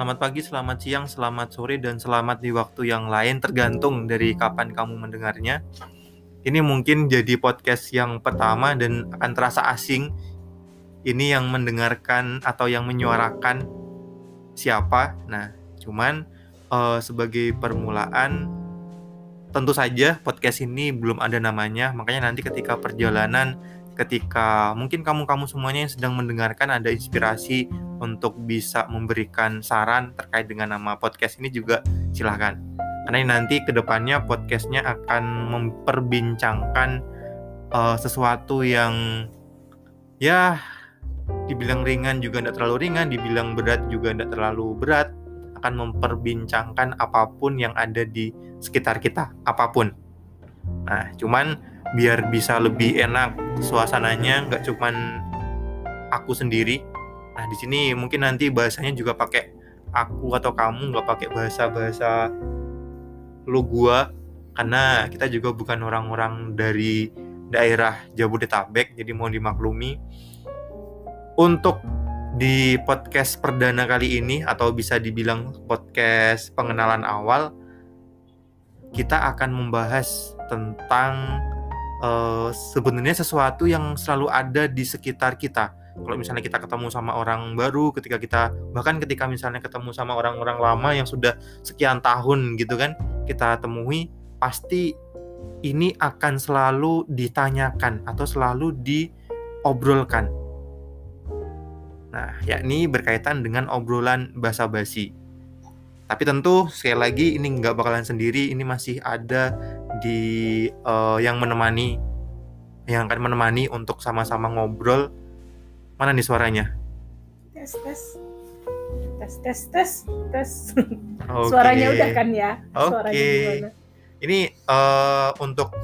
selamat pagi, selamat siang, selamat sore, dan selamat di waktu yang lain tergantung dari kapan kamu mendengarnya. Ini mungkin jadi podcast yang pertama dan akan terasa asing. Ini yang mendengarkan atau yang menyuarakan siapa. Nah, cuman uh, sebagai permulaan tentu saja podcast ini belum ada namanya, makanya nanti ketika perjalanan ketika mungkin kamu-kamu semuanya yang sedang mendengarkan ada inspirasi untuk bisa memberikan saran terkait dengan nama podcast ini juga silahkan. Karena nanti ke depannya podcastnya akan memperbincangkan uh, sesuatu yang ya dibilang ringan juga tidak terlalu ringan, dibilang berat juga tidak terlalu berat, akan memperbincangkan apa pun yang ada di sekitar kita, apa pun. Nah, cuman biar bisa lebih enak suasananya nggak cuman aku sendiri nah di sini mungkin nanti bahasanya juga pakai aku atau kamu nggak pakai bahasa bahasa lu gua karena kita juga bukan orang-orang dari daerah Jabodetabek jadi mau dimaklumi untuk di podcast perdana kali ini atau bisa dibilang podcast pengenalan awal kita akan membahas tentang uh, sebenarnya sesuatu yang selalu ada di sekitar kita. Kalau misalnya kita ketemu sama orang baru, ketika kita bahkan ketika misalnya ketemu sama orang-orang lama yang sudah sekian tahun gitu kan, kita temui pasti ini akan selalu ditanyakan atau selalu diobrolkan. Nah, yakni berkaitan dengan obrolan basa-basi. Tapi tentu sekali lagi ini nggak bakalan sendiri, ini masih ada di uh, yang menemani yang akan menemani untuk sama-sama ngobrol. Mana nih suaranya? Tes tes tes tes tes tes. Okay. Suaranya udah kan ya? Oke. Okay. Ini uh, untuk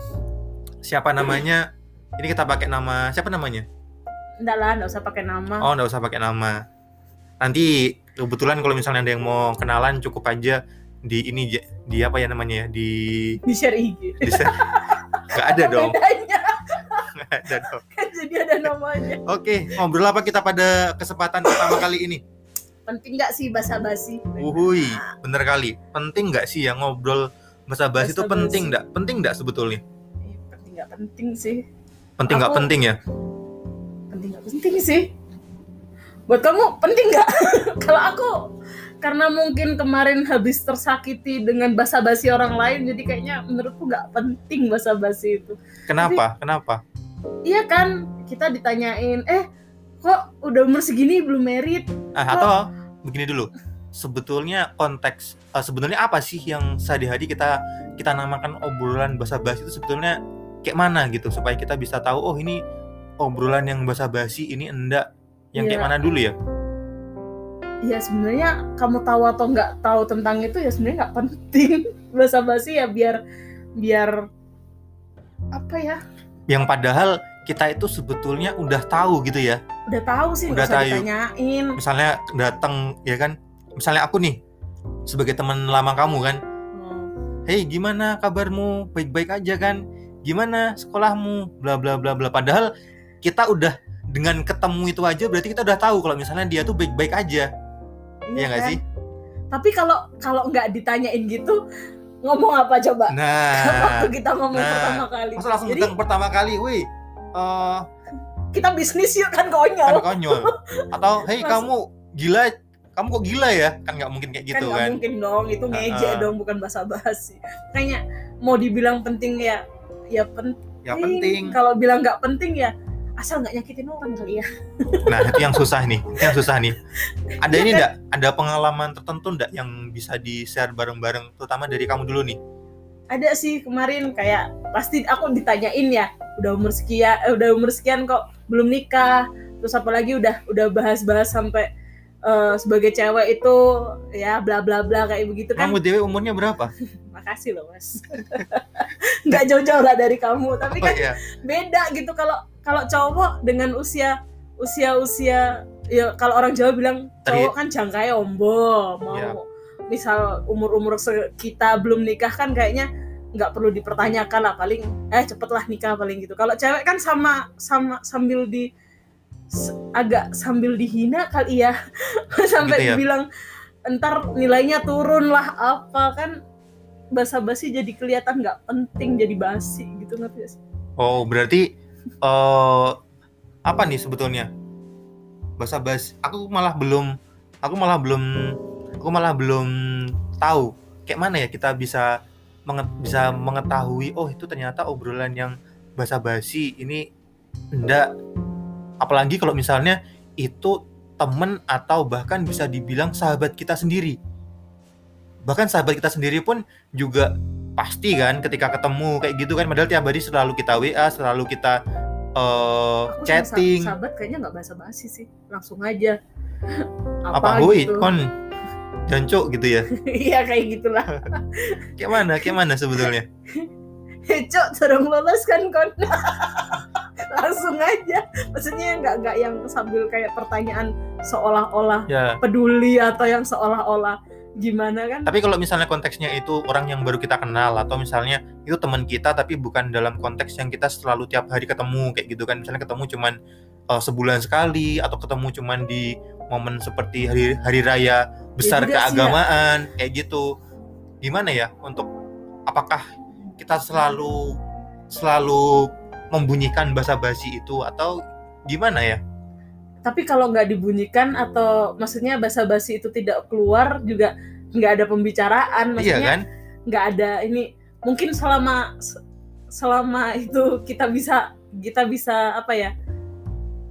siapa namanya? Ini kita pakai nama siapa namanya? Enggak lah, enggak usah pakai nama. Oh, enggak usah pakai nama. Nanti kebetulan kalau misalnya ada yang mau kenalan cukup aja di ini di apa ya namanya ya di di share IG di share nggak ada dong nggak ada dong ada namanya. Oke ngobrol apa kita pada kesempatan pertama kali ini? Penting nggak sih basa basi uhui nah. bener kali. Penting nggak sih ya ngobrol basa basi itu penting nggak? Penting nggak sebetulnya? Iya, penting nggak penting sih. Penting nggak penting ya? Penting nggak penting sih. Buat kamu penting nggak? Kalau aku karena mungkin kemarin habis tersakiti dengan basa-basi orang lain jadi kayaknya menurutku nggak penting basa-basi itu. Kenapa? Jadi, kenapa iya kan kita ditanyain eh kok udah umur segini belum merit? Ah, atau begini dulu. Sebetulnya konteks uh, sebenarnya apa sih yang sehari-hari kita kita namakan obrolan basa-basi itu sebetulnya kayak mana gitu? Supaya kita bisa tahu oh ini obrolan yang basa-basi ini enggak. Yang yeah. kayak mana dulu ya? Ya sebenarnya kamu tahu atau nggak tahu tentang itu ya sebenarnya nggak penting. Bahasa basi ya biar biar apa ya yang padahal kita itu sebetulnya udah tahu gitu ya. Udah tahu sih udah tahu. ditanyain. Misalnya datang ya kan? Misalnya aku nih sebagai teman lama kamu kan. Hmm. hei gimana kabarmu? Baik-baik aja kan? Gimana sekolahmu? Bla bla bla bla. Padahal kita udah dengan ketemu itu aja berarti kita udah tahu kalau misalnya dia tuh baik-baik aja. Iya nggak kan? sih? Tapi kalau kalau nggak ditanyain gitu ngomong apa coba? Nah. Waktu kita ngomong nah, pertama kali. Masa langsung Jadi, pertama kali wih. Uh, kita bisnis yuk kan konyol. Kan konyol. Atau hei Mas, kamu gila kamu kok gila ya? Kan nggak mungkin kayak gitu kan, kan? mungkin dong itu ngeje uh, dong bukan basa-basi. Kayaknya mau dibilang penting ya ya penting. Ya penting. Kalau bilang nggak penting ya asal nggak nyakitin orang kali ya nah itu yang susah nih itu yang susah nih. Ada ini enggak ada pengalaman tertentu enggak yang bisa di share bareng-bareng terutama dari kamu dulu nih? Ada sih kemarin kayak pasti aku ditanyain ya udah umur sekian eh, udah umur sekian kok belum nikah? Terus apalagi udah udah bahas-bahas sampai uh, sebagai cewek itu ya bla bla bla kayak begitu kan. Kamu dewe umurnya berapa? Makasih loh mas. Nggak jauh-jauh lah dari kamu tapi oh, kan oh, iya. beda gitu. Kalau kalau cowok dengan usia usia usia ya kalau orang Jawa bilang cowok kan jangkai ombo mau yeah. misal umur umur kita belum nikah kan kayaknya nggak perlu dipertanyakan lah paling eh cepetlah nikah paling gitu kalau cewek kan sama sama sambil di agak sambil dihina kali ya sampai gitu ya? dibilang entar nilainya turun lah apa kan basa-basi jadi kelihatan nggak penting jadi basi gitu ngerti sih oh berarti uh, apa nih sebetulnya? Basa-basi aku malah belum aku malah belum aku malah belum tahu kayak mana ya kita bisa menget, bisa mengetahui oh itu ternyata obrolan yang basa-basi ini enggak. Apalagi kalau misalnya itu temen atau bahkan bisa dibilang sahabat kita sendiri. Bahkan sahabat kita sendiri pun juga pasti kan ketika ketemu kayak gitu kan padahal tiap hari selalu kita WA selalu kita uh, chatting. sahabat kayaknya nggak basa-basi sih langsung aja. Apa, apa gitu. kon jancuk gitu ya? Iya kayak gitulah. Kayak mana kayak mana sebetulnya Cok, serang lolos kan kon? Langsung aja. Maksudnya nggak nggak yang sambil kayak pertanyaan seolah-olah ya. peduli atau yang seolah-olah gimana kan? Tapi kalau misalnya konteksnya itu orang yang baru kita kenal atau misalnya itu teman kita tapi bukan dalam konteks yang kita selalu tiap hari ketemu kayak gitu kan. Misalnya ketemu cuman uh, sebulan sekali atau ketemu cuman di momen seperti hari hari raya besar ya. keagamaan ya. kayak gitu. Gimana ya? Untuk apakah kita selalu selalu membunyikan bahasa basi itu atau gimana ya tapi kalau nggak dibunyikan atau maksudnya bahasa basi itu tidak keluar juga nggak ada pembicaraan iya maksudnya iya kan? nggak ada ini mungkin selama selama itu kita bisa kita bisa apa ya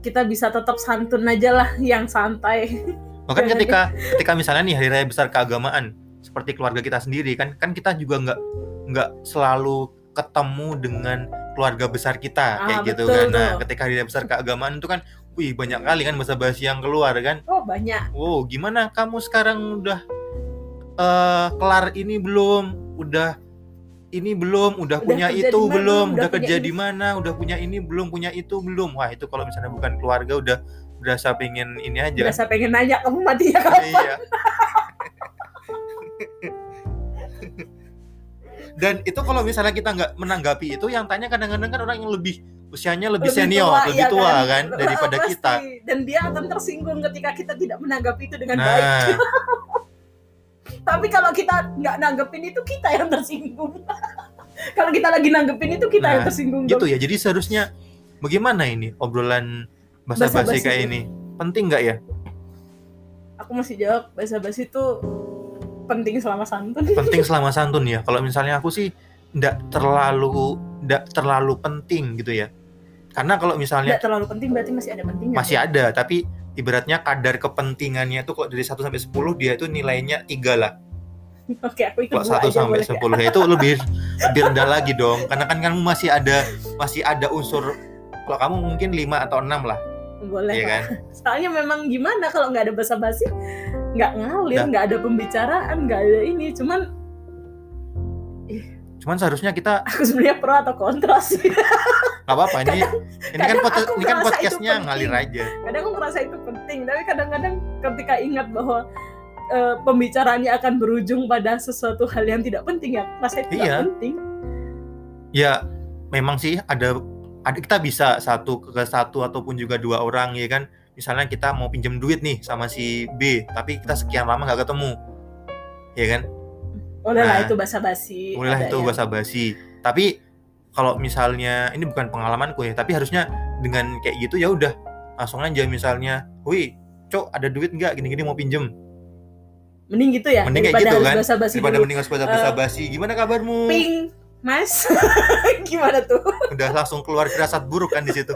kita bisa tetap santun aja lah yang santai. Bahkan ketika ketika misalnya nih hari raya besar keagamaan seperti keluarga kita sendiri kan kan kita juga nggak nggak selalu ketemu dengan keluarga besar kita ah, kayak gitu kan. Nah ketika hari raya besar keagamaan itu kan wih banyak kali kan bahasa basi yang keluar kan? Oh banyak. Oh gimana kamu sekarang udah uh, kelar ini belum? Udah ini belum? Udah, udah punya itu di mana, belum? Udah, udah kerja di mana? Udah punya ini belum? Punya itu belum? Wah itu kalau misalnya bukan keluarga udah berasa pengen ini aja. Berasa pengen nanya kamu mati ya kapan? Iya. dan itu kalau misalnya kita nggak menanggapi itu yang tanya kadang-kadang kan orang yang lebih usianya lebih, lebih senior, tua, lebih iya tua kan, kan daripada Pasti. kita. Dan dia akan tersinggung ketika kita tidak menanggapi itu dengan nah. baik. Tapi kalau kita nggak nanggepin itu kita yang tersinggung. kalau kita lagi nanggepin itu kita nah, yang tersinggung. Gitu ya. Jadi seharusnya bagaimana ini obrolan bahasa basi kayak ini? Penting nggak ya? Aku masih jawab bahasa basi itu penting selama santun. Penting selama santun ya. Kalau misalnya aku sih nggak terlalu nggak terlalu penting gitu ya karena kalau misalnya nggak terlalu penting berarti masih ada pentingnya masih ada tapi ibaratnya kadar kepentingannya itu kalau dari 1 sampai 10 dia itu nilainya tiga lah Oke, aku ikut Kalau 1 sampai sepuluh ya itu lebih lebih rendah lagi dong. Karena kan kamu masih ada masih ada unsur kalau kamu mungkin 5 atau 6 lah. Boleh. Iya kan? Soalnya memang gimana kalau nggak ada basa-basi, nggak ngalir, nggak ada pembicaraan, nggak ada ini. Cuman Cuman seharusnya kita aku sebenarnya pro atau kontra sih. Gak apa-apa ini ini kan ini kan podcastnya ngalir aja. Kadang aku merasa itu penting, tapi kadang-kadang ketika ingat bahwa uh, pembicaraannya akan berujung pada sesuatu hal yang tidak penting ya, merasa itu iya. penting. Ya, memang sih ada ada kita bisa satu ke satu ataupun juga dua orang ya kan. Misalnya kita mau pinjam duit nih sama si B, tapi kita sekian lama nggak ketemu, ya kan? Boleh lah nah, itu basa basi boleh lah itu basa basi tapi kalau misalnya ini bukan pengalamanku ya tapi harusnya dengan kayak gitu ya udah langsung aja misalnya wih cok ada duit nggak? Gini-gini mau pinjem. Mending gitu ya mending kayak gitu kan? basa -basi daripada mending harus basa uh, basi gimana kabarmu? ping mas. Gimana tuh? Udah langsung keluar firasat buruk kan di situ.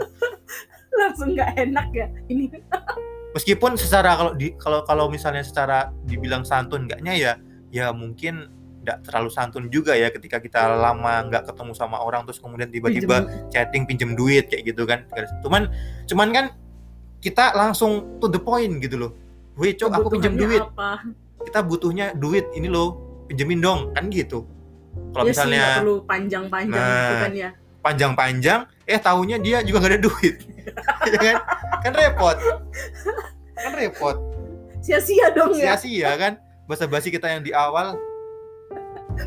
Langsung nggak enak ya ini. Meskipun secara kalau di kalau kalau misalnya secara dibilang santun enggaknya ya ya mungkin nggak terlalu santun juga ya ketika kita lama nggak ketemu sama orang terus kemudian tiba-tiba chatting pinjem duit kayak gitu kan. Cuman cuman kan kita langsung to the point gitu loh. Weh cok aku pinjam duit. apa? kita butuhnya duit ini loh pinjemin dong kan gitu. Kalau ya misalnya sih, perlu panjang-panjang nah, gitu kan ya. panjang-panjang eh tahunya dia juga gak ada duit. Ya kan? Kan repot. Kan repot. Sia-sia dong ya. Sia-sia kan? Bahasa basi kita yang di awal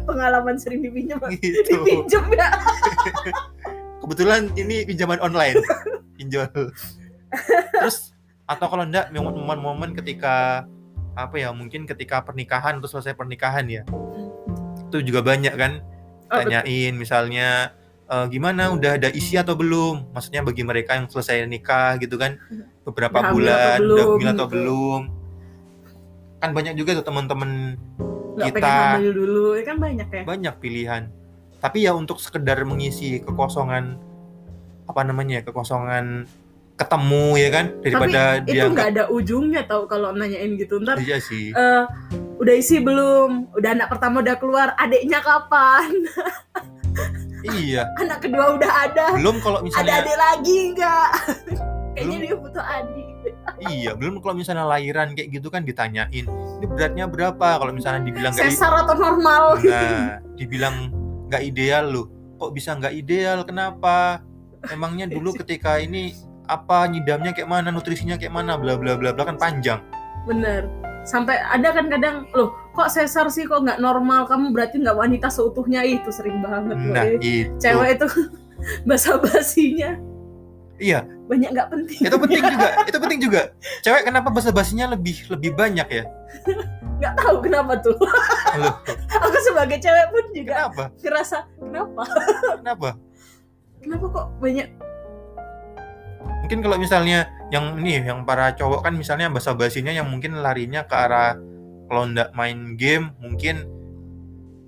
pengalaman sering dipinjam gitu. dipinjam ya. Kebetulan ini pinjaman online. Pinjol. Terus atau kalau enggak momen-momen ketika apa ya mungkin ketika pernikahan atau selesai pernikahan ya. Itu juga banyak kan. Oh, tanyain misalnya "Eh, gimana? Udah ada isi atau belum? Maksudnya bagi mereka yang selesai nikah gitu kan. Beberapa Udah hamil bulan udah hamil atau gitu. belum. Kan banyak juga tuh teman-teman nggak kita- pengen dulu. Ya kan banyak ya. Banyak pilihan. Tapi ya untuk sekedar mengisi kekosongan apa namanya ya, kekosongan ketemu ya kan? Daripada itu dia nggak ada ujungnya tau kalau nanyain gitu. Ntar iya sih. eh, udah isi belum? Udah anak pertama udah keluar adiknya kapan? Iya. Anak kedua udah ada. Belum kalau ada misalnya adik lagi nggak? Kayaknya Belum. dia butuh adik iya belum kalau misalnya lahiran kayak gitu kan ditanyain ini beratnya berapa? Kalau misalnya dibilang sesar atau normal? Nah dibilang nggak ideal loh. Kok bisa nggak ideal? Kenapa? Emangnya dulu ketika ini apa nyidamnya kayak mana nutrisinya kayak mana bla bla bla bla kan panjang. Bener. Sampai ada kan kadang loh kok sesar sih? Kok nggak normal? Kamu berarti nggak wanita seutuhnya. Itu sering banget loh nah eh. itu. Cewek itu basa-basinya iya. Banyak nggak penting. Itu penting juga itu penting juga. Cewek kenapa bahasa basinya lebih lebih banyak ya? Nggak tahu kenapa tuh. Loh, aku sebagai cewek pun juga kenapa? ngerasa kenapa? Kenapa? Kenapa kok banyak? Mungkin kalau misalnya yang ini yang para cowok kan misalnya bahasa basinya yang mungkin larinya ke arah kalau ndak main game mungkin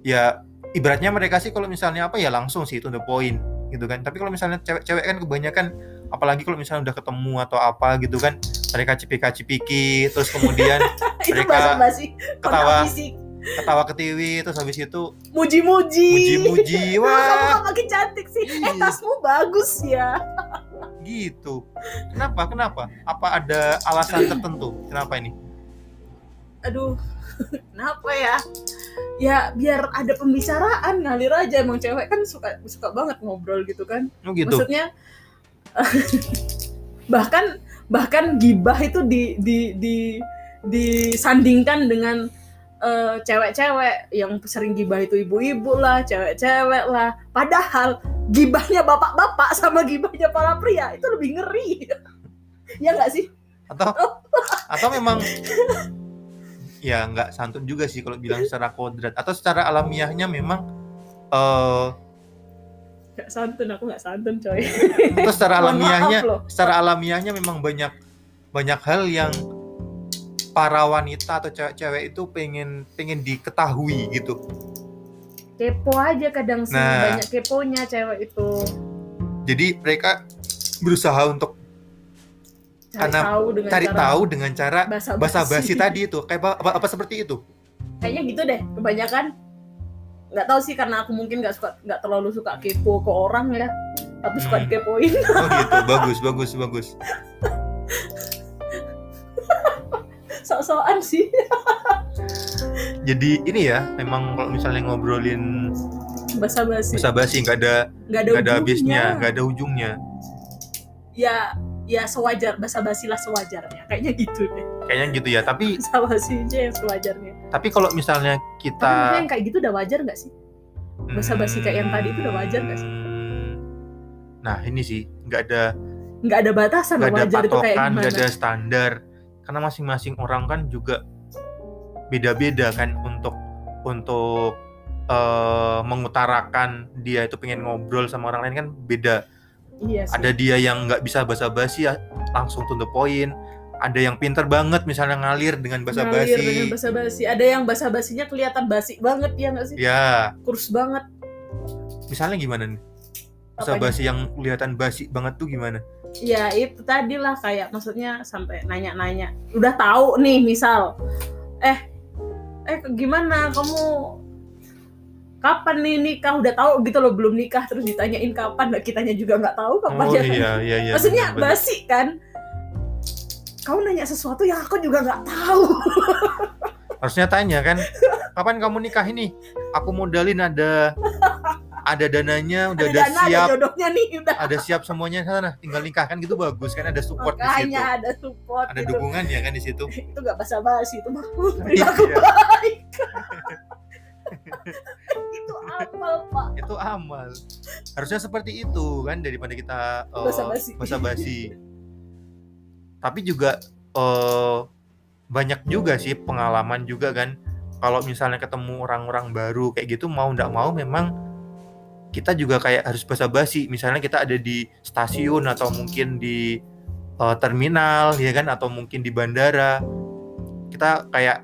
ya ibaratnya mereka sih kalau misalnya apa ya langsung sih itu the point gitu kan. Tapi kalau misalnya cewek-cewek kan kebanyakan apalagi kalau misalnya udah ketemu atau apa gitu kan mereka cipika-cipiki terus kemudian Mereka ketawa fisik. ketawa ketiwi terus habis itu muji-muji. muji-muji. Wah, kamu makin cantik sih. Eh Iya. tasmu bagus ya. Gitu. Kenapa? Kenapa? Apa ada alasan tertentu? Kenapa ini? Aduh kenapa ya? Ya biar ada pembicaraan ngalir aja. Emang cewek kan suka suka banget ngobrol gitu kan. Oh gitu? Maksudnya bahkan bahkan gibah itu di di di disandingkan dengan eh, cewek-cewek yang sering gibah itu ibu-ibu lah cewek-cewek lah. Padahal gibahnya bapak-bapak sama gibahnya para pria itu lebih ngeri. Ya nggak sih? Atau atau memang ya nggak santun juga sih kalau bilang secara kodrat. Atau secara alamiahnya memang eh nggak santun aku nggak santun coy. Atau secara Mohon maaf alamiahnya secara alamiahnya memang banyak banyak hal yang para wanita atau cewek-cewek itu pengen pengen diketahui gitu. Kepo aja kadang sih Nah. banyak keponya cewek itu. Jadi mereka berusaha untuk cari Karena tahu dengan cari cara tahu dengan cara basa-basi. basa-basi tadi itu. Kayak apa, apa, apa seperti itu? Kayaknya gitu deh kebanyakan nggak tahu sih karena aku mungkin nggak suka nggak terlalu suka kepo ke orang ya. Tapi suka Hmm. dikepoin. Oh gitu bagus bagus bagus. Sok-sokan sih. Jadi ini ya memang kalau misalnya ngobrolin basa-basi. basa-basi nggak ada nggak ada, ada habisnya nggak ada ujungnya. Ya ya sewajar basa-basilah sewajarnya. Kayaknya gitu deh. Kayaknya gitu ya tapi basa-basi aja yang sewajarnya. tapi kalau misalnya tapi kita yang kayak gitu udah wajar nggak sih? Basa-basi kayak yang tadi itu udah wajar nggak sih? Hmm, nah ini sih nggak ada nggak ada batasan nggak ada wajar itu kayak patokan gimana. nggak ada standar. Karena masing-masing orang kan juga beda-beda kan untuk untuk eh, mengutarakan dia itu pengen ngobrol sama orang lain kan beda iya sih. Ada dia yang nggak bisa basa-basi ya langsung to the point. Ada yang pinter banget misalnya ngalir dengan Ngalir dengan basa-basi. Basa-basi ada yang basa-basinya kelihatan basi banget ya nggak sih? Ya kurus banget. Misalnya gimana nih? Basa-basi yang kelihatan basi banget tuh gimana? Ya itu tadi lah kayak maksudnya sampai nanya-nanya udah tahu nih misal. Eh eh gimana? Kamu kapan nih nikah? Udah tahu gitu loh belum nikah. Terus ditanyain kapan nah, kitanya juga nggak tahu kapan oh ya. iya iya iya maksudnya bener, basi kan? Kamu nanya sesuatu yang aku juga nggak tahu. Harusnya tanya kan kapan kamu nikah ini? Aku modalin ada ada dananya udah ada ada, dana ada siap. jodohnya nih udah. Ada siap semuanya sana. Tinggal nikah kan gitu bagus kan ada support di situ. makanya ada support ada gitu. dukungan ya kan di situ. Itu nggak basa-basi itu mah. Iya. perilaku baik itu apal pak itu amal harusnya seperti itu kan daripada kita eh, Basa-basi. basa-basi. tapi juga eh banyak juga sih pengalaman juga kan kalau misalnya ketemu orang-orang baru kayak gitu mau ndak mau memang kita juga kayak harus basa-basi misalnya kita ada di stasiun atau mungkin di uh, terminal ya kan atau mungkin di bandara kita kayak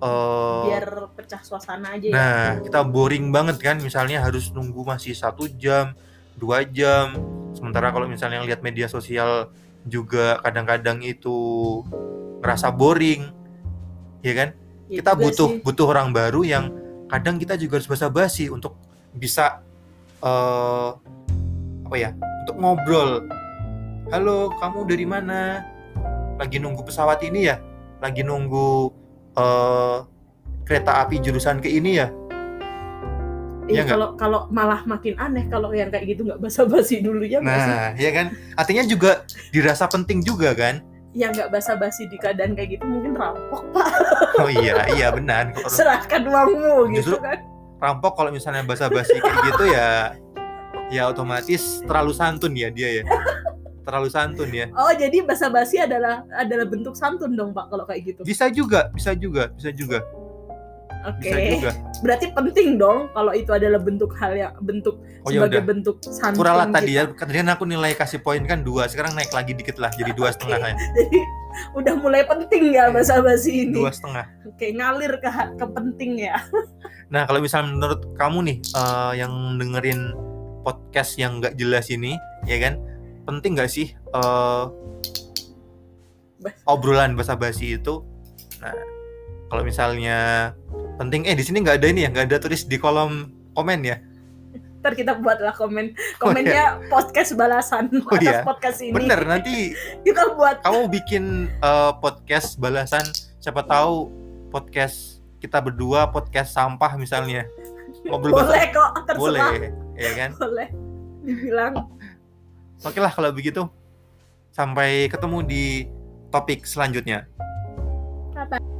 uh, biar pecah suasana aja ya. nah ya. kita boring banget kan misalnya harus nunggu masih satu jam dua jam sementara kalau misalnya lihat media sosial juga kadang-kadang itu ngerasa boring ya kan ya kita butuh sih. butuh orang baru yang kadang kita juga harus basa-basi untuk bisa uh, apa ya untuk ngobrol halo kamu dari mana lagi nunggu pesawat ini ya lagi nunggu uh, kereta api jurusan ke ini ya Iya kalau kalau malah makin aneh kalau yang kayak gitu nggak basa-basi dulu ya Nah, ya kan. Artinya juga dirasa penting juga kan? Yang nggak basa-basi di keadaan kayak gitu mungkin rampok pak. Oh iya iya benar. Serahkan uangmu gitu kan rampok kalau misalnya basa-basi kayak gitu ya ya otomatis terlalu santun ya dia ya terlalu santun ya oh jadi basa-basi adalah adalah bentuk santun dong pak kalau kayak gitu bisa juga bisa juga bisa juga Oke. Okay. Berarti penting dong kalau itu adalah bentuk hal yang bentuk oh, ya sebagai bentuk santun. Kurang lah tadi ya. Tadi aku nilai kasih poin kan dua, sekarang naik lagi dikit lah jadi dua setengah ya. Jadi udah mulai penting ya bahasa basi ini. Dua setengah. Oke, ngalir ke ke penting ya. Nah, kalau misalnya menurut kamu nih uh, yang dengerin podcast yang nggak jelas ini, ya kan, penting nggak sih uh, obrolan bahasa basi itu? Nah, kalau misalnya penting, eh di sini nggak ada ini ya, nggak ada tulis di kolom komen ya? Ntar kita buatlah komen komennya oh, iya. podcast balasan oh, atas iya. podcast ini. Bener nanti kita buat. Kamu bikin uh, podcast balasan, siapa tahu podcast kita berdua podcast sampah misalnya ngobrol boleh kok terserah boleh ya kan boleh dibilang oke lah kalau begitu sampai ketemu di topik selanjutnya Bye.